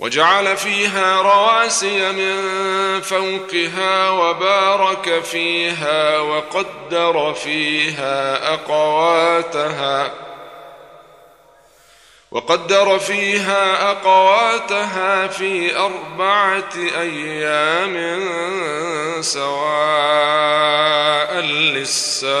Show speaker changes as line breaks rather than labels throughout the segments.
وجعل فيها رواسي من فوقها وبارك فيها وقدر فيها أقواتها وقدر فيها أقواتها في أربعة أيام سواء للسائلين.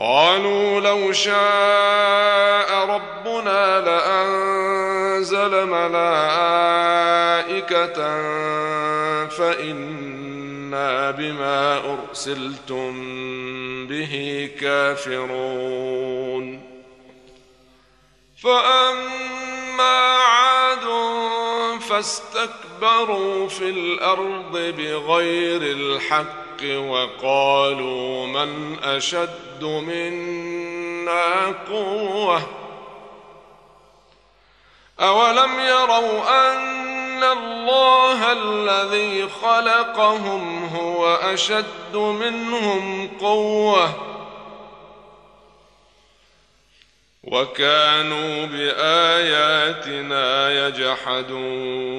قالوا لو شاء ربنا لأنزل ملائكة فإنا بما أرسلتم به كافرون. فأما عاد فاستكبروا في الأرض بغير الحق. وقالوا من أشد منا قوة أولم يروا أن الله الذي خلقهم هو أشد منهم قوةً وكانوا بآياتنا يجحدون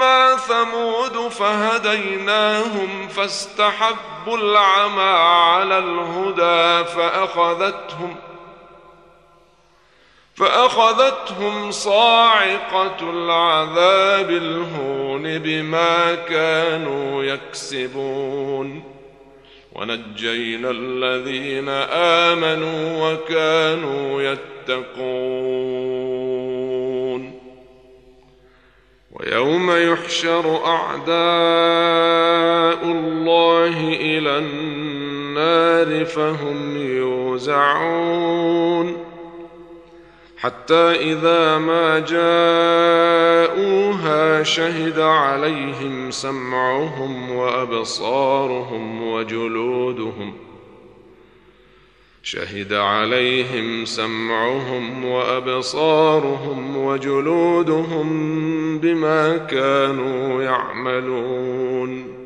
وأما ثمود فهديناهم فاستحبوا العمى على الهدى فأخذتهم فأخذتهم صاعقة العذاب الهون بما كانوا يكسبون ونجينا الذين آمنوا وكانوا يتقون ويوم يحشر أعداء الله إلى النار فهم يوزعون حتى إذا ما جاءوها شهد عليهم سمعهم وأبصارهم وجلودهم شهد عليهم سمعهم وأبصارهم وجلودهم بما كانوا يعملون.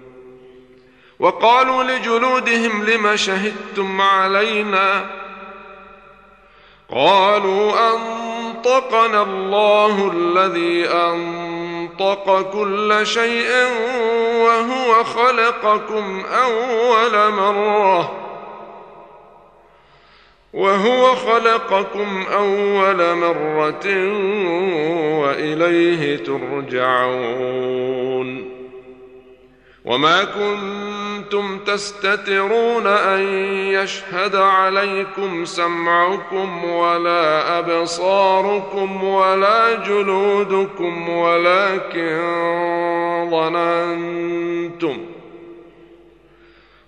وقالوا لجلودهم لم شهدتم علينا؟ قالوا أنطقنا الله الذي أنطق كل شيء وهو خلقكم أول مرة. وهو خلقكم أول مرة وإليه ترجعون. وما كنتم تستترون أن يشهد عليكم سمعكم ولا أبصاركم ولا جلودكم ولكن ظننتم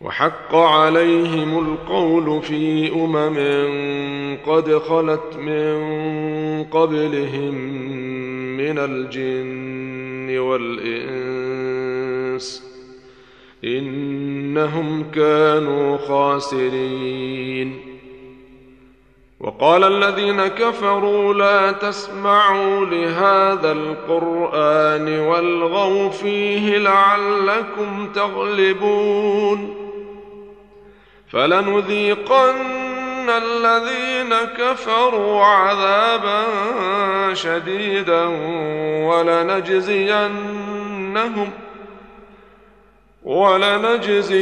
وحق عليهم القول في أمم قد خلت من قبلهم من الجن والإنس إنهم كانوا خاسرين. وقال الذين كفروا لا تسمعوا لهذا القرآن والغوا فيه لعلكم تغلبون. فلنذيقن الذين كفروا عذابا شديدا ولنجزينهم ولنجزينهم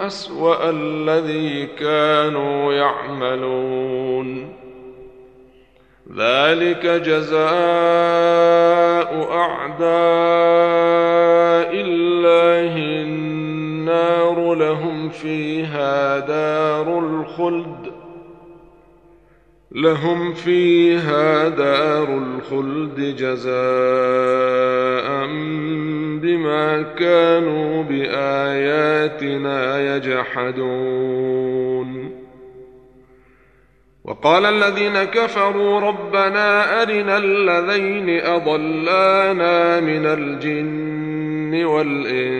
اسوا الذي كانوا يعملون ذلك جزاء اعداء الله النار لهم فيها دار الخلد لهم فيها دار الخلد جزاء بما كانوا بآياتنا يجحدون. وقال الذين كفروا ربنا أرنا الذين أضلانا من الجن والإنس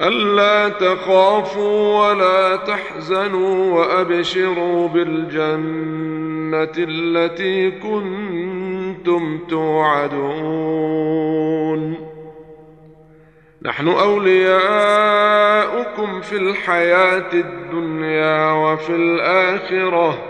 ألا تخافوا ولا تحزنوا وأبشروا بالجنة التي كنتم توعدون. نحن أولياؤكم في الحياة الدنيا وفي الآخرة.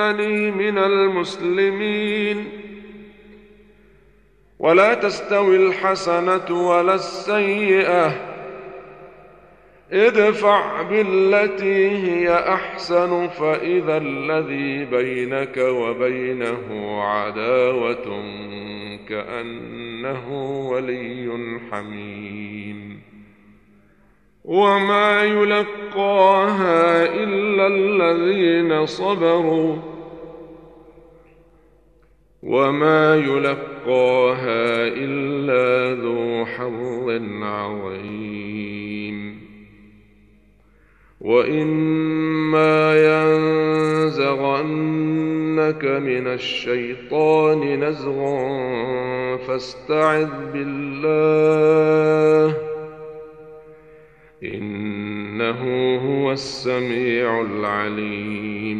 انني من المسلمين. ولا تستوي الحسنة ولا السيئة. ادفع بالتي هي أحسن فإذا الذي بينك وبينه عداوة كأنه ولي حميم. وما يلقاها إلا الذين صبروا. وما يلقاها الا ذو حظ عظيم واما ينزغنك من الشيطان نزغ فاستعذ بالله انه هو السميع العليم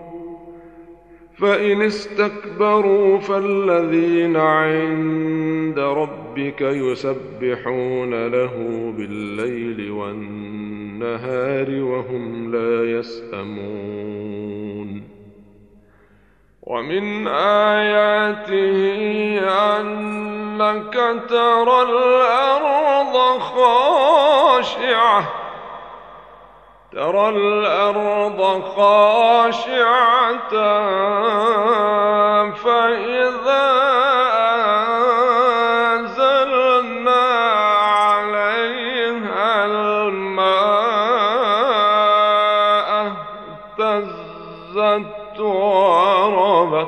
فإن استكبروا فالذين عند ربك يسبحون له بالليل والنهار وهم لا يسأمون. ومن آياته أنك ترى الأرض خاشعة. ترى الأرض خاشعة فإذا أنزلنا عليها الماء اهتزت وربت.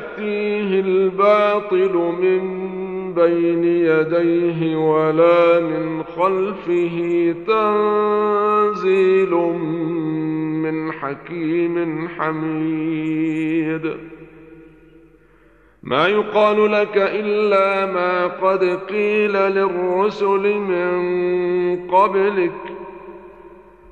يأتيه الباطل من بين يديه ولا من خلفه تنزيل من حكيم حميد. ما يقال لك إلا ما قد قيل للرسل من قبلك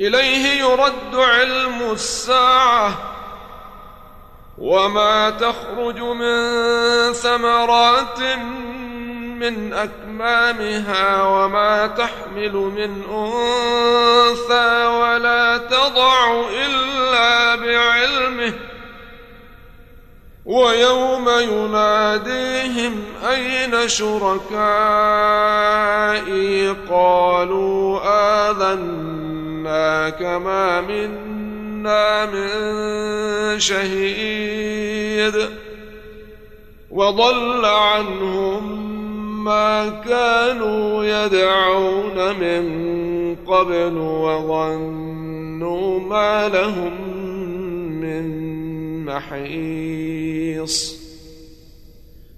إليه يرد علم الساعة. وما تخرج من ثمرات من أكمامها وما تحمل من أنثى ولا تضع إلا بعلمه. ويوم يناديهم أين شركائي؟ قالوا اذنا كما منا من شهيد وضل عنهم ما كانوا يدعون من قبل وظنوا ما لهم من محيص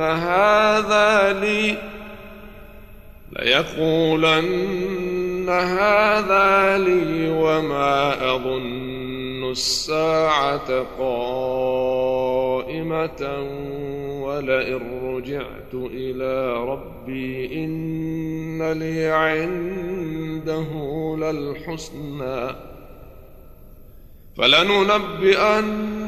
هذا لي ليقولن هذا لي وما أظن الساعة قائمة ولئن رجعت إلى ربي إن لي عنده للحسنى فلننبئن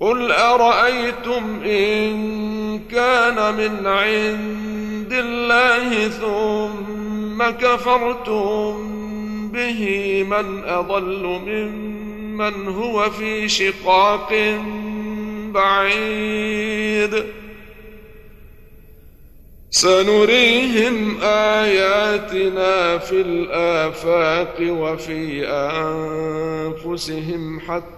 قل ارايتم ان كان من عند الله ثم كفرتم به من اضل ممن هو في شقاق بعيد سنريهم اياتنا في الافاق وفي انفسهم حتى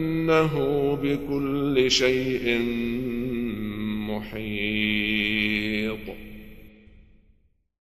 إنه بكل شيء محيط.